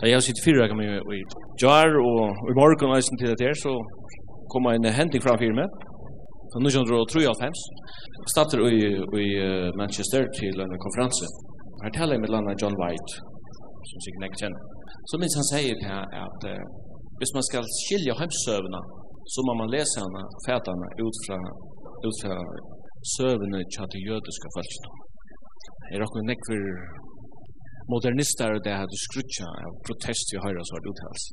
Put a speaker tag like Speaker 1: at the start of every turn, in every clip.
Speaker 1: Da jeg sitter fyra kan man i jar og i morgen eisen til det her, så kom en hending fra firme. Så nu kjønner du tro av hems. Statter i, i Manchester til en konferanse. Her taler jeg med landet John White, som sikkert ikke kjenner. Så minst han sier til at uh, hvis man skal skilja hemsøvene, så må man lese henne, fætene, ut fra, ut fra søvene til jødiske folkene. Er dere nekver modernister det hadde skrutja av protest i høyre så det uthals.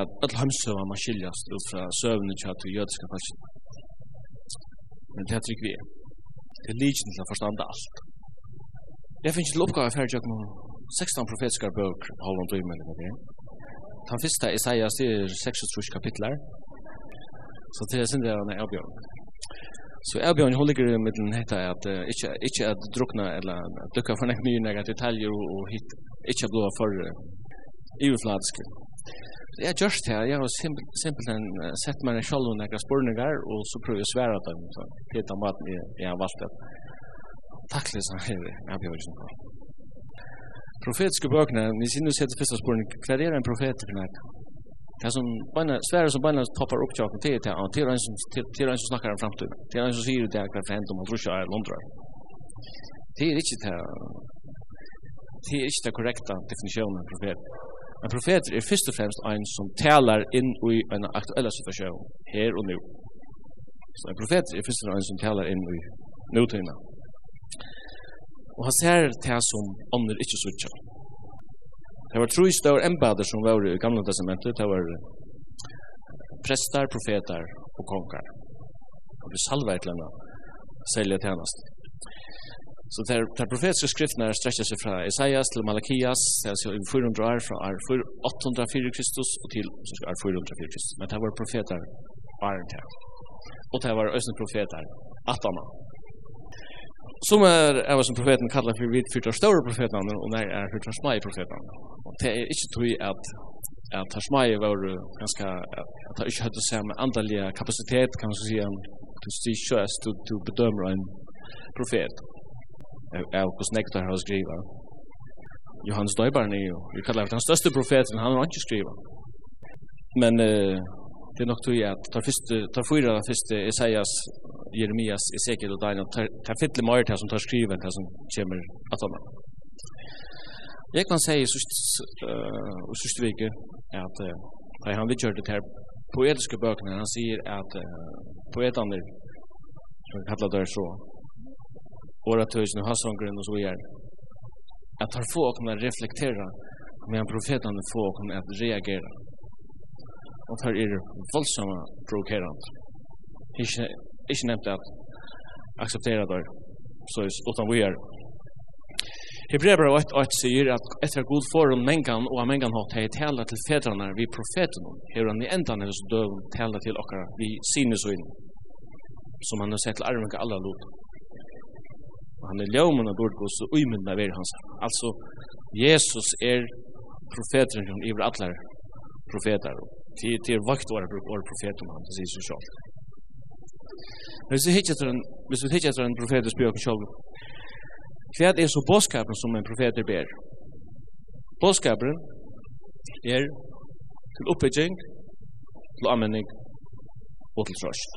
Speaker 1: Att all hemsöva man skiljas ut fra sövnen tjat till jødiske fasken. Men det er trygg vi. Det er liten til å forstande alt. Jeg finner en oppgave for jag med 16 profetiske böcker på man døymen. med det. Den første Isaias det är 6 kapitler. Så det är sen det är en avbjörn. Så jag björn håller grejer med den heter att inte inte att drunkna eller ducka för några nya detaljer och hit inte blåa för EU-flatsk. Jag just här, jag har simpelt en sett mig en själv några spårningar och så prövar jag svära dem. Titta mat i en vattnet. Tack Lisa, jag björn på. Profetiska bökene, ni ser nu sett första spårningen, kvar är en profet för Det som bara Sverige som bara toppar upp tjocken till till han till han som till han som snackar om framtiden. Till han som säger det här kan hända om man tror sig är Londra. Det är inte det. Det är inte det korrekta definitionen av profet. En profet är först och främst en som talar in i en aktuell situation här och nu. Så en profet är först och främst en som talar in i nutiden. Och han ser det som andra inte sådär. Det var tru stor embader som var i gamla testamentet, det var prestar, profetar og kongar. Og det salvar til henne, selja tjernast. Så det er profetiske skriftene er stretcher seg fra Isaias til Malakias, det er 400 år fra 804 Kristus og til 404 Kristus. Men det var profetar, Arndt til. Og det var østene profetar, Atana. Som er av som profeten kallar for vid fyrtar større profetene, og nei er fyrtar smai profetene. Og det er ikke tog at at tar smai var ganske at det ikkje høyde seg med andalige kapasitet kan man så sige du styrs du, du bedømmer en profet av hos nektar har skriva Johannes Døybaren er jo vi kallar for den største profeten han har ikke skriva men uh, det er nok tog at tar første tar fyra første Isaias Jeremias Ezekiel og Daniel tar tar mer mer som tar skriven tar som kommer at han Jeg kan si så og sist veke at uh, han vil kjøre det her poetiske bøkene. Han sier at uh, poetene som kallar det så oratøysen og hasongren og så gjør at tar få å kunne reflektera medan profetene få å kunne reagera og tar er voldsomme provokerende. Ikke, ikke nevnt at akseptera der, så er utan vi er. Hebreber 8, 8 sier at etter god forum mengan og mengan har tatt tala til fedrarna vi profeten, her han i endan hennes døv tala til okkara vi sinus og inn, som han har sett til armenka alla lot. Og han er ljóman av burgos og av veri hans. Altså, Jesus er profeteren iver allar profetar til til vakt vara brukar profeten han precis så själv. Men så hittar den, hvis vi hittar den profeten spjök själv. Kvad er så boskapen som en profet ber. Boskapen er til oppbygging, til anmenning og til trøst.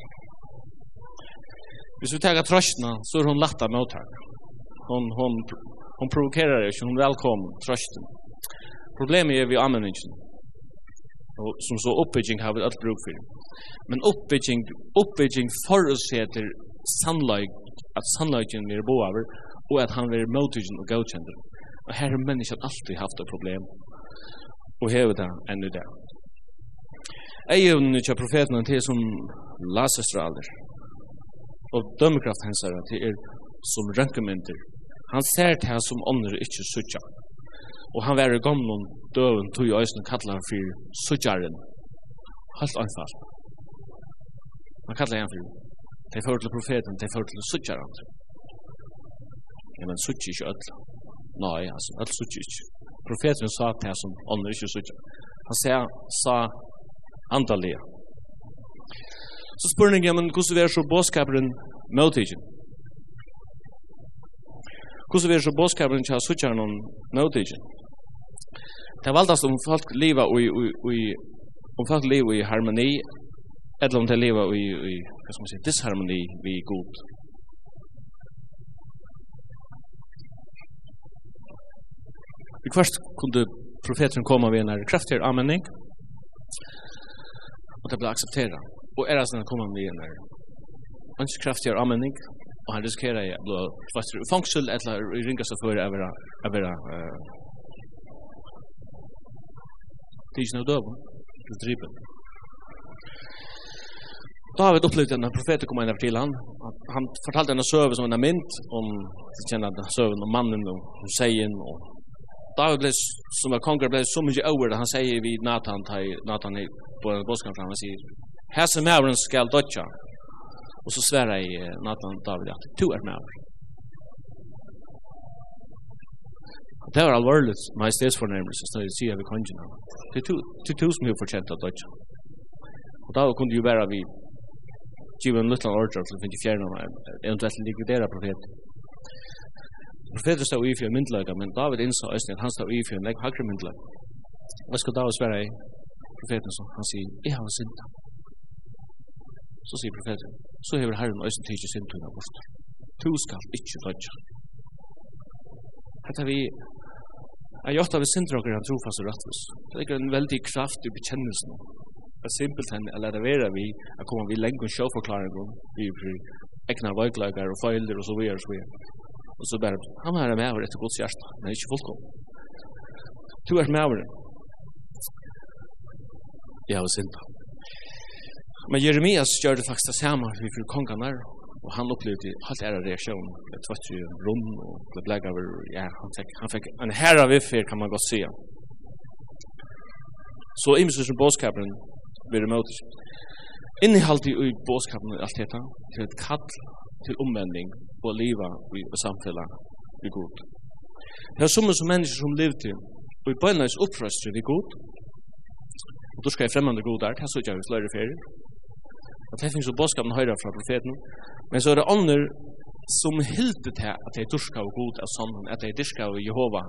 Speaker 1: Hvis vi tar trøstene, så er hun lagt av mottak. Hun, hun, hun provokerer ikke, hun velkommen trøsten. Problemet er vi anmenningen og som så oppbygging har vi alt bruk for. Men oppbygging, oppbygging forutsetter sannleik, at sannleikken vi er bo over, og at han er motvigen og godkjent. Og her har menneskene alltid haft et problem, og hever det enda det. Eivn til profeten til som laserstraler, og dømmekraft hensar til er som rønkemynter. Han ser til som ånder ikke suttja. Og han var i gamlun døven tog i øysen kallar han for Sujaren. Helt anfall. Han kallar han for De fyrir til profeten, de fyrir til sudjaren. Ja, men sudji ikke öll. Nei, altså, öll sudji ikke. Profeten sa til han som ånder ikke sudja. Han sa, sa andalega. Så spurningen, ja, men hvordan er så båskaperen møtigen? Hvordan er så båskaperen til sudjaren møtigen? det er valdast om folk leva i, i, i om folk leva i harmoni eller om de leva i, i hva skal man si, disharmoni vi god. I kvart kunde profeten komma vid en kraftig användning och det blev accepterat. Och är alltså komma med en en kraftig användning och han riskerar att bli fast i fängelse eller i ringa ringas för att vara att vara tidsen av døven, til dripen. David upplevde en profet kom inn til han. Han fortalte en søve som en mynt om kjennende søven om mannen og Hussein Og David ble, som var konger ble så mye over det han sier vid Nathan, tai, Nathan på båskan fram, han sier, Hesse mævren skal dødja. Og så sverar jeg Nathan David at, du er mævren. Det var alvorligt majestetsfornærmelse, så jeg sier vi kongen. Det er to tusen hun fortjent av dødja. Og da kunne jo være vi givet en liten ordre til å finne fjerne om eventuelt likvidere profeten. Profeten stod i fyrir myndløyga, men David innså æsni at han stod i fyrir en legg hakre myndløyga. Hva skal David svære i profeten som han sier, jeg har synda. Så sier profeten, så hever herren æsni tidsi syndtuna bort. Tu skal ikkje dødja. Hetta vi Jeg gjør det vi synder dere han trofast og rettvis. Det er en veldig kraft i bekjennelsen. Det er simpelt enn å lære være vi, å komme vi lenge og sjåforklaring om vi blir egna veiklager og feiler og så videre og så videre. Og så bare, han er med over etter gods hjerte, men ikke fullkom. Du er med over det. Jeg har synder. Men Jeremias gjør det faktisk det samme for kongene her, og han opplevde helt ära reaktion. Jag tvätt ju rum och blev lägga över, ja, han fick, han fick en herre av viffer kan man gott säga. Så imens som bådskapen blir det mot. Innehalt i bådskapen och allt detta till ett kall till omvändning och liva i samfälla vi god. Det är som som människor som levde och i bönens uppfröstret vi god. Och då ska jag främmande godar, det här såg jag ju slöjre ferier. Og det finnes jo bådskapen høyre fra profeten. Men så er det ånder som hilder til at de dyrka og god av sånn, at de dyrka og Jehova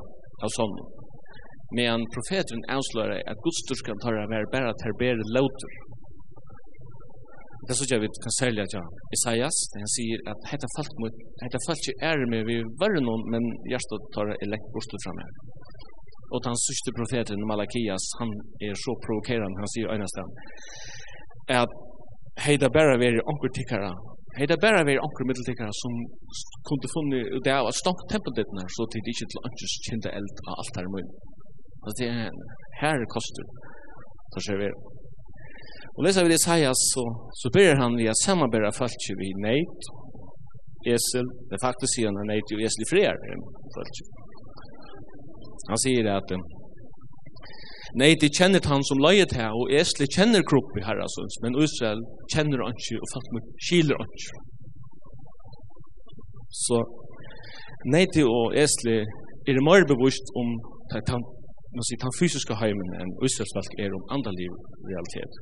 Speaker 1: av sånn. Men profeten avslører at Guds dyrskan tar av være bare terbere lauter. Det synes jeg vi kan sælge at ja, Isaias, han sier at dette falt mot, dette falt ikke er med vi var noen, men hjertet tar er lekt bort fra meg. Og den sørste profeten Malakias, han er så provokerende, han sier øyneste at heida bara veri onkur tikkara heida bara veri onkur middeltikkara som kunde funni ut av at stank tempelditna så tid ikkje til anjus kinda eld av alt her mun og det er her kostur for seg veri og lesa vi det saia så, så ber han vi at samarbera falskje vi neit esel det faktisk sier han neit jo esel i friar falskje han sier at Nei, de kjenner han som leiet her, og Esli kjenner kropp i altså, men Israel kjenner han ikke, og folk skiler han ikke. Så nei, de og Esli er mer bevisst om han, man sier, den fysiske heimen enn Israels folk er om andre liv realitet.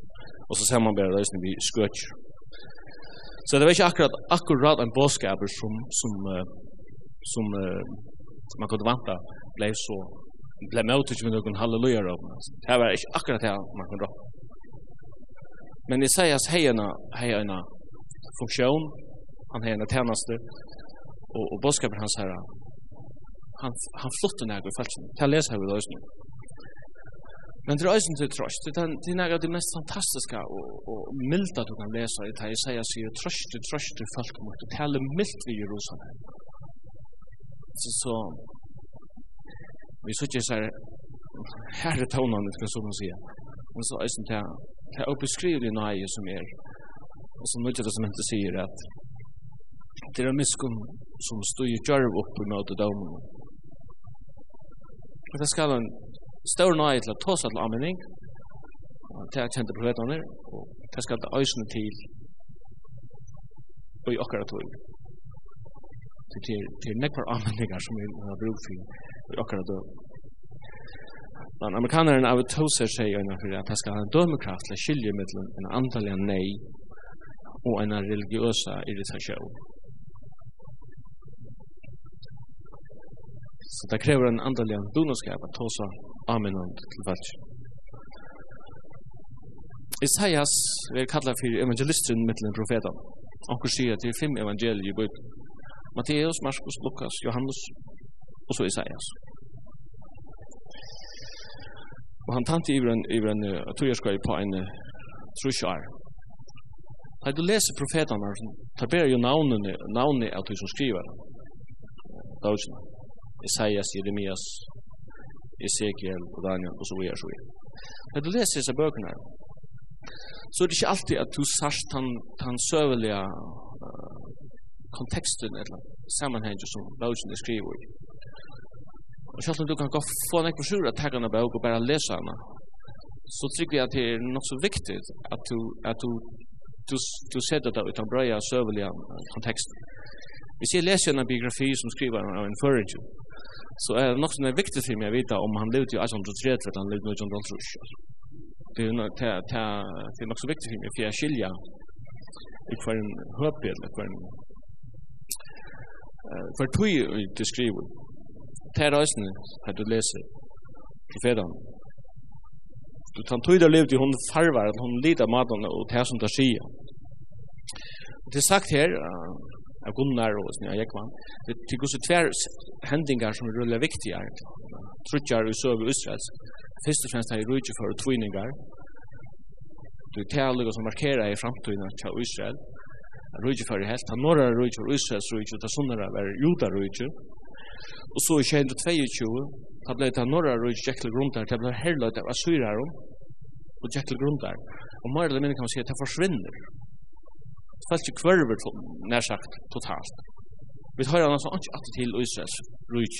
Speaker 1: Og så ser man bare løsning vi skøtjer. Så det var ikke akkurat, akkurat en bådskaper som, som, som, som man kunne vanta ble så ble møtt ikke med noen halleluja-rom. Det var ikke akkurat det man kan råpe. Men det sier at heierne har en funksjon, han har en tjeneste, og, og bådskapen hans her, han, han flotter nærmere i felsen. Det leser jeg ved også Men det er også til trøst. Det er nærmere det mest fantastiske og, og milde du kan lese i det. Jeg sier at jeg trøst, trøster folk mot. Det er mildt ved Jerusalem. Så, så Og jeg sier så her, er tånene, kan så man sier. Men så er det til det er obeskrivelig nøye som er, og som nødvendig som ikke sier at det er miskunn som stod i djørv i møte domen. Og det skal en stor nøye til å ta seg til anmenning, til jeg kjente profetene, og det skal det øyne til og i akkurat tog. Det er nekvar anmenninger som vi har brukt for i akkurat døm. Men amerikaneren av toser seg i øynene for at det skal ha en dømekraft til å skilje mellom en antall av nei og en religiøsa irritasjon. Så det krever en antall av donorskap at tosa aminant til velsen. Isaias vil kalla fyrir evangelistrin mittlen profetan. Onkur sier at det er fem evangelier i bøyden. Matteus, Markus, Lukas, Johannes, og så Isaias. Og han tante i en, i en uh, togjerskøy på en uh, trusjar. Da du leser profetene, tar bare jo navnene, navnene av de som skriver. Da Isaias, Jeremias, Ezekiel og Daniel og så videre. Så videre. Da du leser disse bøkene, så er det ikke alltid at du sørst den, den søvelige uh, konteksten eller sammenhengen som bøkene skriver i. Og selv om du kan gå få en ekkur sura tagga en bøk og bare lesa hana, så trykker jeg at det er nok så viktig at du, at du, du, du setter det utan brøya søvelige kontekst. Hvis jeg leser en biografi som skriver av en føringer, så er det nok så viktig for meg å vite om han levde i 1830 eller han levde i 1930 det er nok ta det är också viktigt för mig för jag skilja i hver en hörbild eller kvar en hver tog du skriver det er reisende at du leser profetene. Du tar tog der levd i hun farvar, at hun lider maten og det som det sier. Det er sagt her, av Gunnar og Snja Jekman, det er også tver hendingar som er veldig viktige. her. Trutjar i søve Israels, først og fremst her i rujtje for tviningar, du er talega som markerar i framtiden til Israel, rujtje for i helst, han norra rujtje for Israels rujtje, og det sunnara var Juda rujtje, Og så i 22, da ble det norra røy gikk til grunntar, det ble herløyt av asyrer og gikk til. Og mer eller mindre kan man si at det forsvinner. Det falt ikke kvarver, när sagt, totalt. Vi tar annars inte att till Israels røy.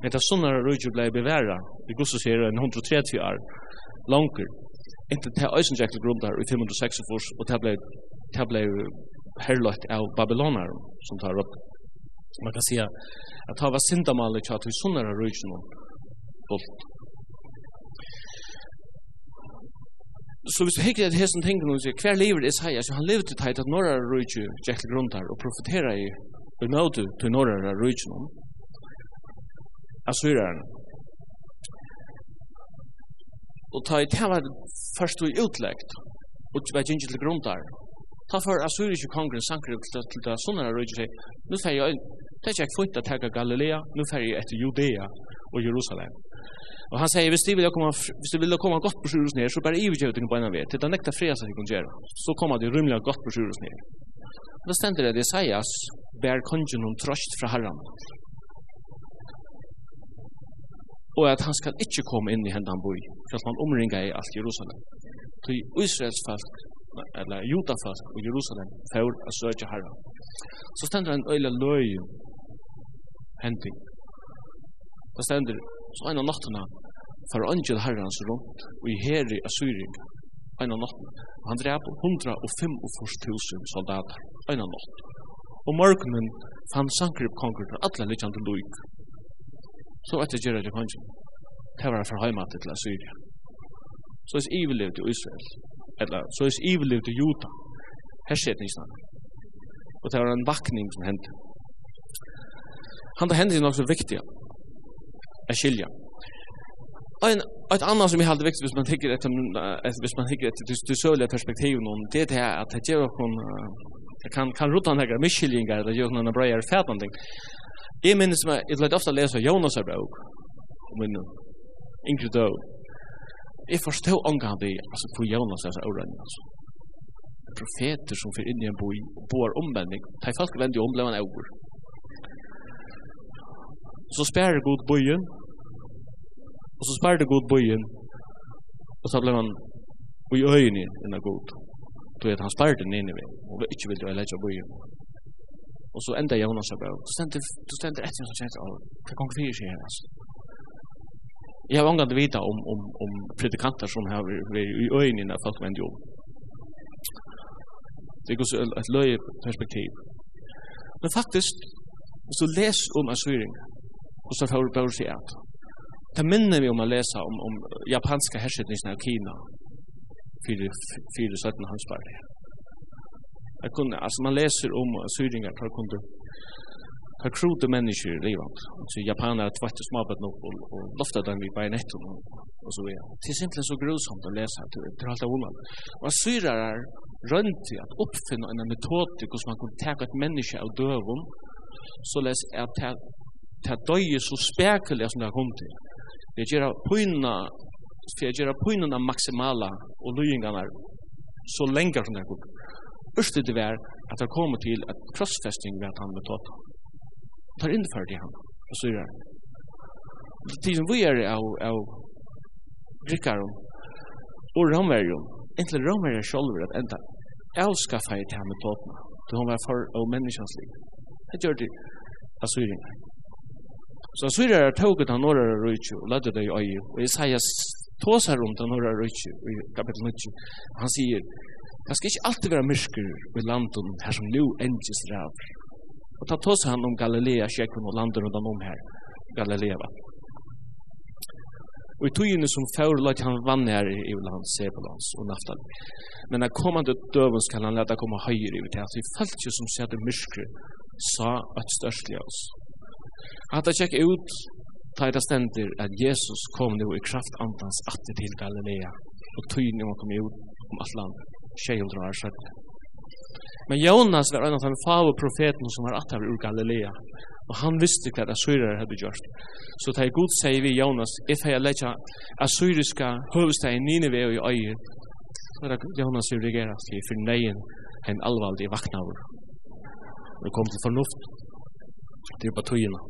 Speaker 1: Men det sånne røy ble beværa, vi går så ser en 130 år, långt. Inte det øysen gikk til grunntar i 546, och det ble herløyt av Babylonar som tar upp man kan säga att ha var syndamalet tja till sunnare rujtjen nu bult. Så hvis du hikker at hesten tenker noen sier, hver lever Isaias, han levde til teit at norra rujtju gikk til grunn her og profetera i og møte til norra rujtjen om assyraren. Og ta i tema først og utlegt og veit ikke til grunn der Ta for assyriske kongren Sankerib til det sunnare røyger seg, nu fer jeg, det er ikke funnet å Galilea, nu fer jeg etter Judea og Jerusalem. Og han sier, hvis de vil komme, hvis de vill komme gott på sjurus ned, så bara iverge ut på en av til det nekta fresa de kan gjøre, så kommer de rymlig gott på sjurus ner. Da stender det, det sier, bær kongen noen trost fra herran. Og at han skal ikke komme inn i hendan boi, for at man omringer i alt Jerusalem. Så Israels folk eller judafolk i Jerusalem for å søke herre. Så stender en øyla løy hending. Da stender så en av nattene for angel herrens rundt og i heri av Syring en av natten. Han drep 145.000 soldater en av natt. Og morgenen fann sankrip konger til alle litt loik. Så etter gjerra til kongen. Det var for heimat til Assyria. Så is ivelevde i Israel eller så er ivelivt i Juta, hersetningsna. Og det var en vakning som hendte. Han det hendte nok så viktig er skilja. Ein, et annet som jeg halde viktig hvis man hikker etter, hvis man hikker etter det sørlige perspektivet noen, det er det her at det gjør noen, kan, kan rota han hekker miskillingar, eller gjør noen brøyere fætlanding. Jeg minnes meg, jeg leit ofte lesa Jonas er bra, og minnes, yngre døv, Jeg forstår det altså, hvor Jonas er så overrønne, altså. Profeter som fyrir inn i en boi, boar omvending, ta folk vender jo om, blev han over. Så spærer god boien, og så spærer det god boien, og så blev man i øynene innan god. Du vet, han spærer den inne ved, og vi ikke vil jo leggja boien. Og så enda Jonas er bare, du stender etter en som kjent, hva gong fyrir seg her, altså. Jag har ångat vita om, om, om predikanter som har vært i øynene av folk vänder om. Det er også et löje perspektiv. Men faktiskt, hvis du leser om assyring, og så får du bare si at det minner vi om å lese om, om japanska hersetningsen av Kina fyrir, fyrir hans bare. Jeg kunne, altså man leser om assyringar, tar kunde per crude människor livet. Så japaner tvätt små på nok, og, og loftet dem i bajonetten og, og så videre. det. er simpelthen så grusomt å lese det, läsa till till allt onan. Och syrer er rønt i at oppfinne en metode hvordan man kan ta et menneske av døven, så läs at det ta døye så spekelig som det har kom till. Det gör pynna för jag gör pynna maximala och lyingarna så lenge som det har kommet. Örste det var at det kommer til at krossfesting ved at han betala tar innført i han og så gjør Det som vi er av, av grikkar og romverjum, inntil romverjum sjolver at enda avskaffa i til metodene, til hun var for og menneskens liv. Det gjør det av syringar. Så syrer er toget av norra rujtju og ladde det i øye, og Isaias tåsar om den norra rujtju i kapitel 90. Han sier, det skal ikke alltid være myrker i landet her som nu endjes rævr, Og ta tås han om Galilea, Sjekon og landet rundt om her. Galilea va. Og i togene som før lagt han vann her i land, Sebulans og Naftal. Men når kommande døven skal han leta komme høyere ut her. at vi falt jo som sier det sa at størstlige oss. Hatta tjekk ut, ta det stender at Jesus kom nu i kraft antans atter til Galilea. Og togene må komme ut om alt land, år sættet. Men Jonas var en av de fave profeten som var attar ur Galilea. Og han visste hva Assyrer hadde gjort. Så da Gud sier vi Jonas, if jeg letja Assyriska høvesteg i Nineve og i øye, så da Jonas som regerer til for neien en alvaldig vaknaver. Og kom til fornuft til tøyene.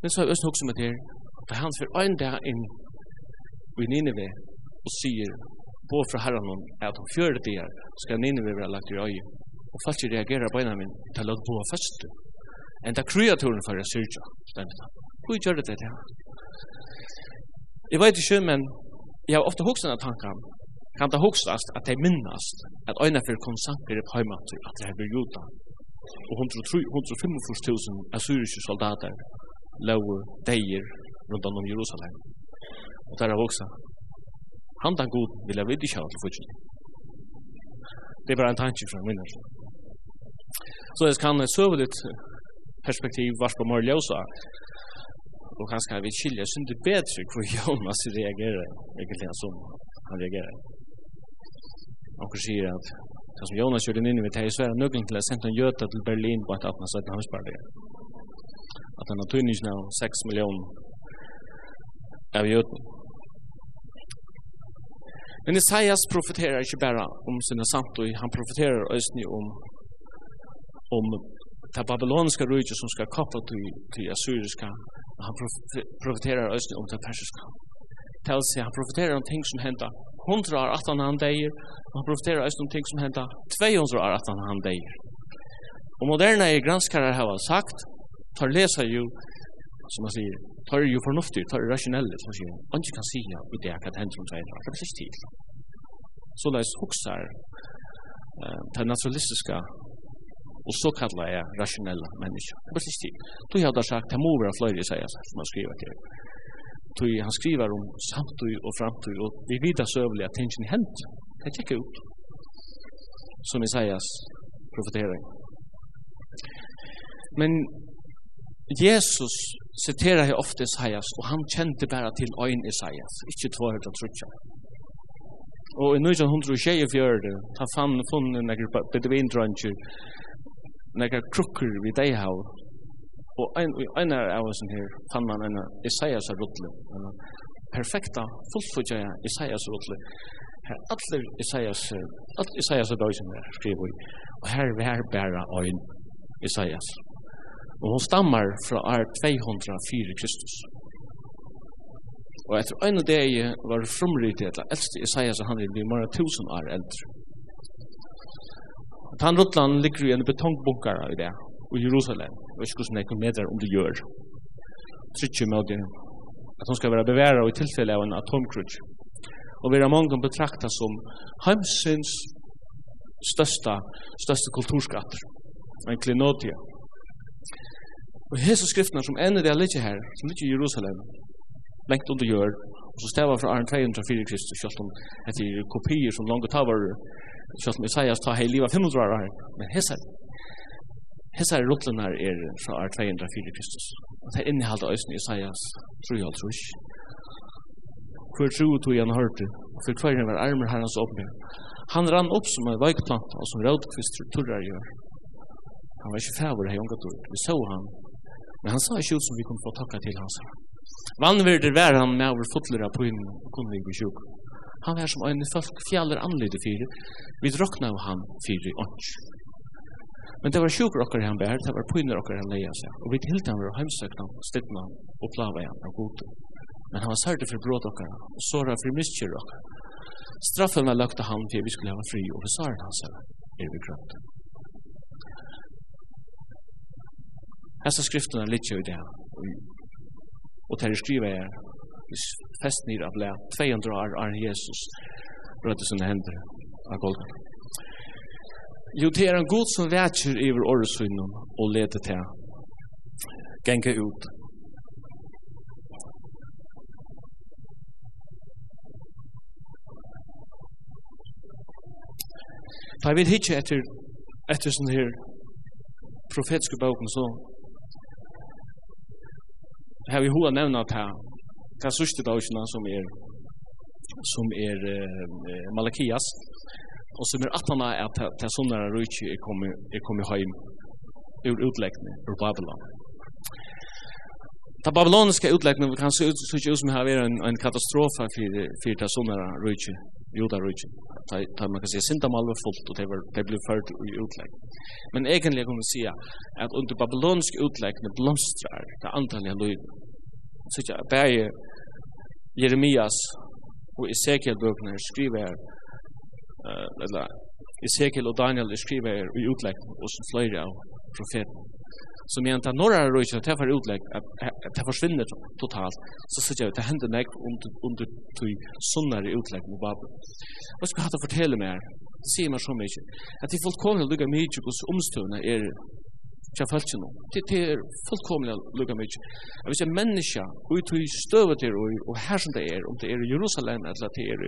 Speaker 1: Men så har jeg også med det her, at han for en dag inn i Nineve og sier på fra herren om at om fjøret det er, skal Nineve være lagt i øye. Og folk reagerer på en av min til å bo av først. En da kreaturen for en syrja. Hvor gjør det det her? Jeg vet ikke, men jeg har ofte hokst denne tanken. Kan det hoksast at jeg minnast at øyne for konsanker på heimater at det her blir juta. Og 145.000 assyriske soldater lau deir rundt om Jerusalem. Og der har hoksast Handan god vil jeg vite kjenne til fyrtjen. Det er bare en tanke fra min. Så jeg kan søve litt perspektiv varspå mer ljøsa, og kanskje vi skiljer synd det bedre hvor Jonas reagerer, egentlig som han reagerer. Og sier at det som Jonas gjør den inne ved det i svære nøglen til å sende en gjøta til Berlin på et 1817 hamspartiet. At han har tøyningsnå 6 millioner av gjøten. Men Isaias profeterar inte bara om sina samtid, han profeterar ösni om om det babyloniska riket som skal koppla til, til assyriska. Han profeterar ösni om det persiska. Tals han profeterar om ting som henta hundra år att han dejer, han profeterar ösni om ting som henta 200 år att han deir. Og moderna granskare har sagt, tar lesa jo, som man säger, tar ju förnuftigt, tar ju rationellt, som man säger, man kan säga i det att händer som säger, det precis till. Så läs huxar eh, det naturalistiska och så kallar jag rationella människor. Det är precis till. Då har sagt, det må vara flöjlig, säger jag, som han skriver till. tui han skriver om samtid och framtid och vi vet så övliga tingen i hänt. Det ut. Som Isaias profetering. Men Jesus citerar här ofta Isaias och han kände bara till en Isaias, inte två hundra trutja. Och i nöjden hundra och tjej i 1924 har fann funnet nekker bedvindrøncher, nekker krukker vid dig Deihau, Och en, en av oss här fann man en Isaias rutle, en perfekta, fullfutja Isaias rutle. Här atler Isaias, atler Isaias er døysen her, skriver vi, Och här är vi her bæra øyn Isaias. Isaias. Og hon stammar fra år 204 Kristus. Og etter øyne deg var det frumrydig til at eldste Isaias og han er mer enn tusen år eldre. Tan Rutland ligger i en betongbunkar i det, i Jerusalem. Jeg vet ikke hvordan jeg kan med om det gjør. Trykker med det at hon skal være beværa og i tilfelle av en atomkrutsk. Og vi er mange betrakta som heimsins største, største kulturskatter, en klinotia. Og hese skriftene som ender det ligger her, som ligger i Jerusalem, lengt under jord, og så stava fra Arne 204 Kristus, selv om etter kopier som langt tavar, selv om Isaias tar hei livet 500 år her, men hese her, hese her rutlene her er fra Arne 204 Kristus, og det er innehalt av øyne Isaias, tror jeg tror ikke. Hvor tro tog han hørte, og for hver var armer herrens åpne. Han rann opp som en veikplant, og som rådkvist turrar gjør. Han var ikke fæver hei unga tur, vi så han, Men han sa ikke ut som vi kunne få takka til hans her. Vannverder var han med over fotler av poinen og kunne vi sjuk. Han var som øyne folk fjaller anlede fyre. Vi drokna av han fyre ånds. Men det var sjuk rockar han bær, det var poiner rockar han leia seg. Og vi tilte han var heimsøkna, stedna og plava igjen av god. Men han var særlig for bråd rockar og såra for miskjer rockar. Straffen var lagt av han til vi skulle ha fri og vi saren hans her, er vi grønt. Hessa skriftene jo i det. Og til skriver er, hvis festen er ble 200 år av Jesus, brødde sine hender av golvet. Jo, det er en god som vetjer i vår åresynen og leder til genge ut. Da jeg vil hitje etter, etter sånne her profetiske boken, så har vi hoa nevna att här kan sista dagarna som är som är uh, Malakias och som är att han är att det som när Ruchi er kommer är kommer hem ur utläggning ur Babylon. Ta babyloniska utläggning kan se ut så ut som har är en en katastrof för för det som rujtje judarujtjen. Man kan säga synda malva fullt och det blev fört i utlägg. Men egentligen kan man säga att under babylonisk när blomstrar det antaliga lyden. Så jag bär Jeremias och Ezekiel-bøkene skriver uh, eller Ezekiel och Daniel skriver i utlägg och så fløyre av profeten som medan det norra röjtjärn, det får utlägg, det försvinner totalt, så sitter jag, det händer nägg under, under tog sunnare utlägg med Babel. Vad ska jag ha fortälla mer? Det säger man så mycket. Att det är fullkomligt lika mycket hos omstående är tja falchen no. Det det er fullkomliga lukka mig. Jeg vil si menneska ut tog støvet er og her som det er, om det er i Jerusalem eller det er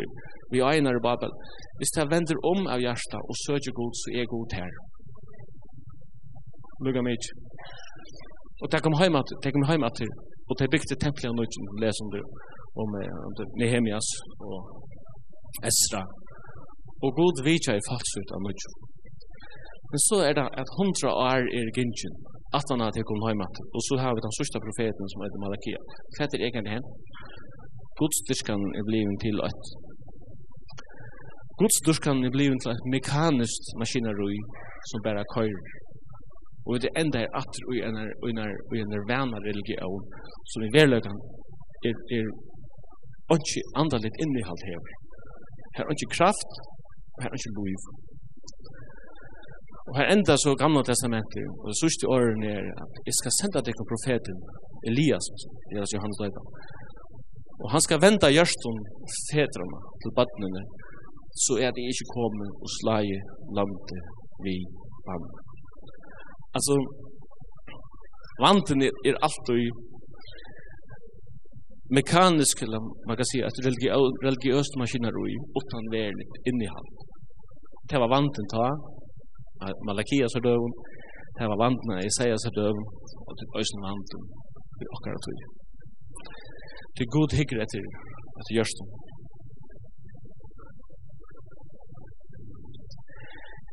Speaker 1: vi egnar i Babel. Hvis det vender om av hjersta og søker god, så er god her. Lukka mig. Og det kom heim at, det kom heim at til, og det bygde tempelet nå ikke, les om det, om Nehemias og Esra. Og god vitja i falskut av nødjo. Men så er det at hundra år er gynnsin, at han har kom heim at, og så har vi den sørste profeten som heter Malakia. Hva er det egentlig hen? Godstyrskan er blivet til at Godstyrskan er blivet til et mekanisk maskinarui som bare køyrer Og det enda er atter i en, i en, i en vana religion som i verløkken er, er ikke andalit innehalt her. Her er ikke kraft, her er ikke liv. Og her enda så gamla testamentet, og det sørste åren er at jeg skal senda deg profeten Elias, Elias Johannes Leida. Og han skal venda gjørstun fedrana til badnene, så er det ikke kommet og slage landet vi bandet. Alltså vanten är alltid mekanisk eller man kan säga att religiöst maskineri utan värligt innehåll. Det var vanten ta Malakia så då det var vanten i säga så då och det ösn vanten i ochkar tog. Det är god hygge till att görs det.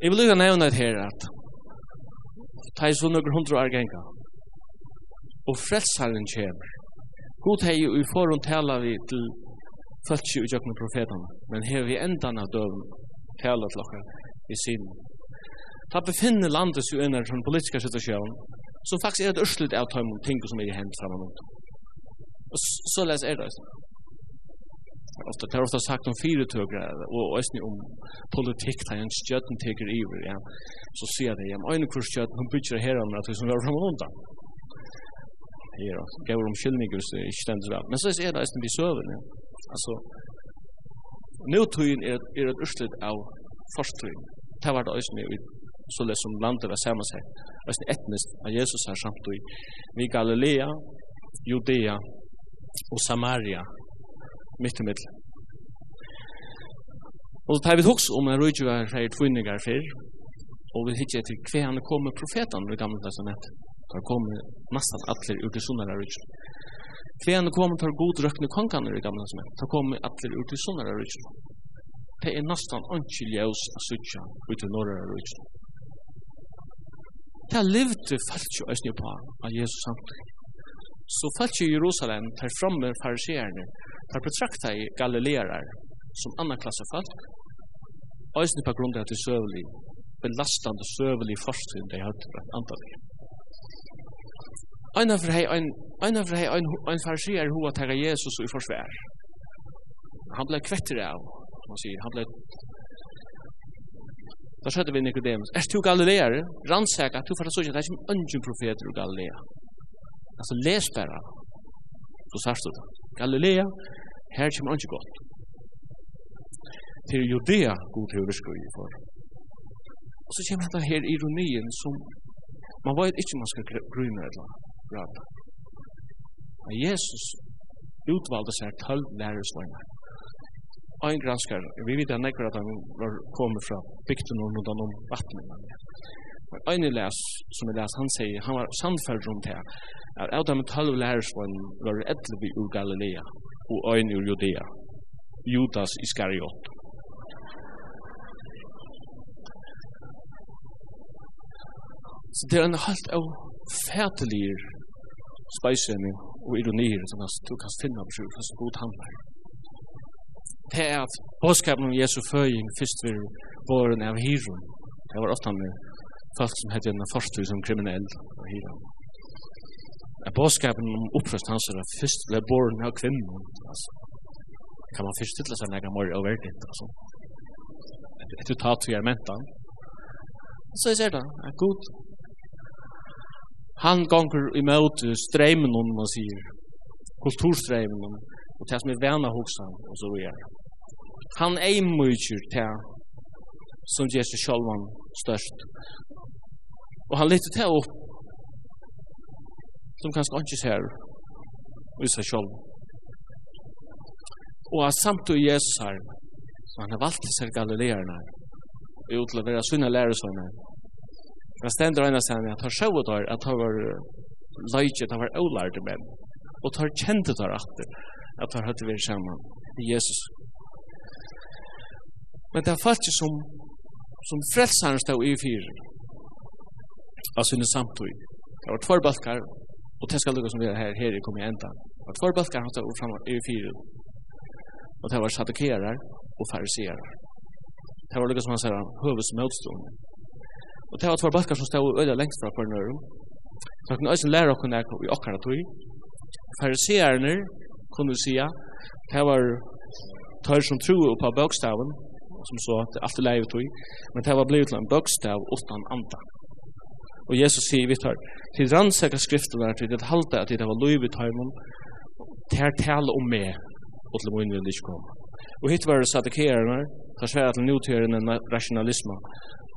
Speaker 1: Jag vill lycka nämna det här at ta i så nøkker hundra år genga. Og frelsaren kommer. God hei i forhånd tala vi til fölkje i jøkken profetene, men her vi endan av døven tala til okkar i synen. Ta befinner landet seg under den politiska situasjonen, som faktisk er et ørslut av tøymon ting som er i hend framan mot. Og så les er det ofta det har ofta sagt om fyretøkere og også om politikk der en skjøtten teker iver ja. så sier det ja, ein kurs skjøtten hun bytter her om at hun var fra undan her og gav om skyldninger så ikke stendes vel men så er det nesten vi søver ja. altså nødtøyen er, er et urslit av forskning det var det også i så det som landet var sammensett også etnisk av Jesus her samtidig i Galilea Judea og Samaria mitt i middel. Og så tar vi hos om en rujtjuar fyrir tvinningar fyr, og vi hittir til hver han kommer profetan i gamle testament. Tar kommer nesten allir ur til sunnara rujtju. Hver han kommer tar god røkne kongan i gamle testament. Tar kommer allir ur til sunnara rujtju. Det er nesten anki ljøs a sutja ut til norra rujtju. Det er livet levde falskje æsni på av Jesus samtidig. Så falskje i Jerusalem tar framme fariseerne tar betrakta i galilearar som annan klasse folk, eisne på grunn av at det søvelig, belastande søvelig forskning de hadde blant antallig. Ein av hei, ein, ein av hei, ein, ein farsier hoa tega Jesus i forsvær. Han blei kvetter av, man sier, han blei Da skjedde vi Nikodemus. Er du Galileer? Rannsaka, du fyrir sånn, det er ikke en profeter i Galilea. Altså, les bare. Så sørst du det. Galilea, her kommer ikke godt. Til Judea, god til å overskøy i for. Og så kommer dette her ironien som man vet ikke man skal grunne eller grad. Men Jesus utvalgte seg tølv lærersvagnar. Ein granskar, vi vet at nekker at han var kommet fra bygden og noen om vattnet en les, som jag les, han sier, han var sannfärd runt här at av dem tolv lärarsvån var etter vi ur Galilea og ein ur Judea Judas Iskariot Så det er en halt av fætelir speisenni og ironier som du kan finne på sjuk, som god handler. Det er at bådskapen om Jesu føying først vil våren av hirum, det var ofta med folk som hette en forstøy som kriminell og hira. Er bådskapen om opprøst hans er først ble born av kvinnen, altså. Kan man først stille seg nega mor og dit, altså. Et utat vi er mentan. Så jeg ser det, er god. Han gonger imot streimen om man sier, kulturstreimen om, og det som er vana hos og så videre. Han eimutjer til som gjør seg sjølvan størst Og han lytter til opp som kanskje ikke ser i seg selv. Og han samt og Jesus her, så han har valgt seg galileerne og til å være sunne læresønne. Men stender ene sem at han sjøv der at han var løyke, at han var ålærte menn. Og tar kjente der atter at han hadde vært sammen i Jesus. Men det er faktisk som, som frelseren stod i av sinne samtøy. Det var tvær balkar, og det skal lukka som vi er her, her i kom i enda. Det var tvær balkar, han tar fram i fyra. Og det var sadukerar og fariserar. Det var lukka som han sier, høves møtstående. Og det var tvær balkar som stod øyla lengst fra Pernørum. Så han kunne også lære okkur der i okkara tøy. Farisearne kunne vi sia, det var tøy som tror på bøkstaven, som så at alt er leivet tog, men det var blivit en bøkstav utan anda. Og Jesus sier vi tar, til rannsaka skriften her, til at halte at det var lov i tarmen, til tale om meg, og til min vil ikke komme. Og hit var det sadikeeren her, tar svære til nutørende rationalisme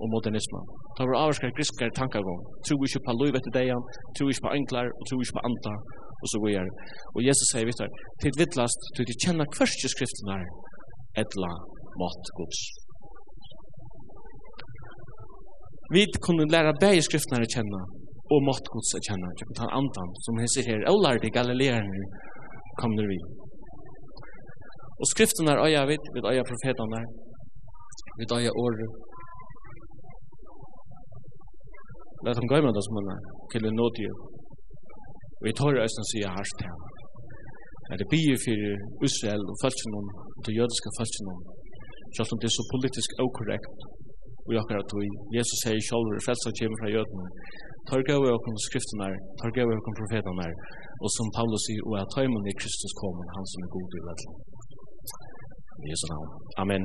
Speaker 1: og modernisme. Ta var avskar griskar tankagång. Tro ikke på lov etter deg, tro ikke på enklar, og tro ikke på antar, og så videre. Og Jesus sier vi tar, til vittlast, til de kjenner hverske skriften her, etla mat gods. Vi kunne lære begge skriftene å kjenne, og måtte gods å kjenne, til å ta andan, som heser her, og de galileerne kommer vi. Og skriftene er øya vidt, vidt øya profetene, vidt øya året. Lad dem gøy med det som han er, til en nådige. Og vi tar øyne sier hardt til ham. Er det bier for Israel og følelsen om, det jødiske følelsen om, selv om det er så politisk okorrekt, og i okkara tui. Jesus sier sjálfur, frelsa kjemur fra jødene. Tar gav vi okkur skriftunar, tar gav vi okkur profetanar, og som Paulus sier, og at taimun i Kristus kommer, han som er god i vettel. I Jesu navn. Amen.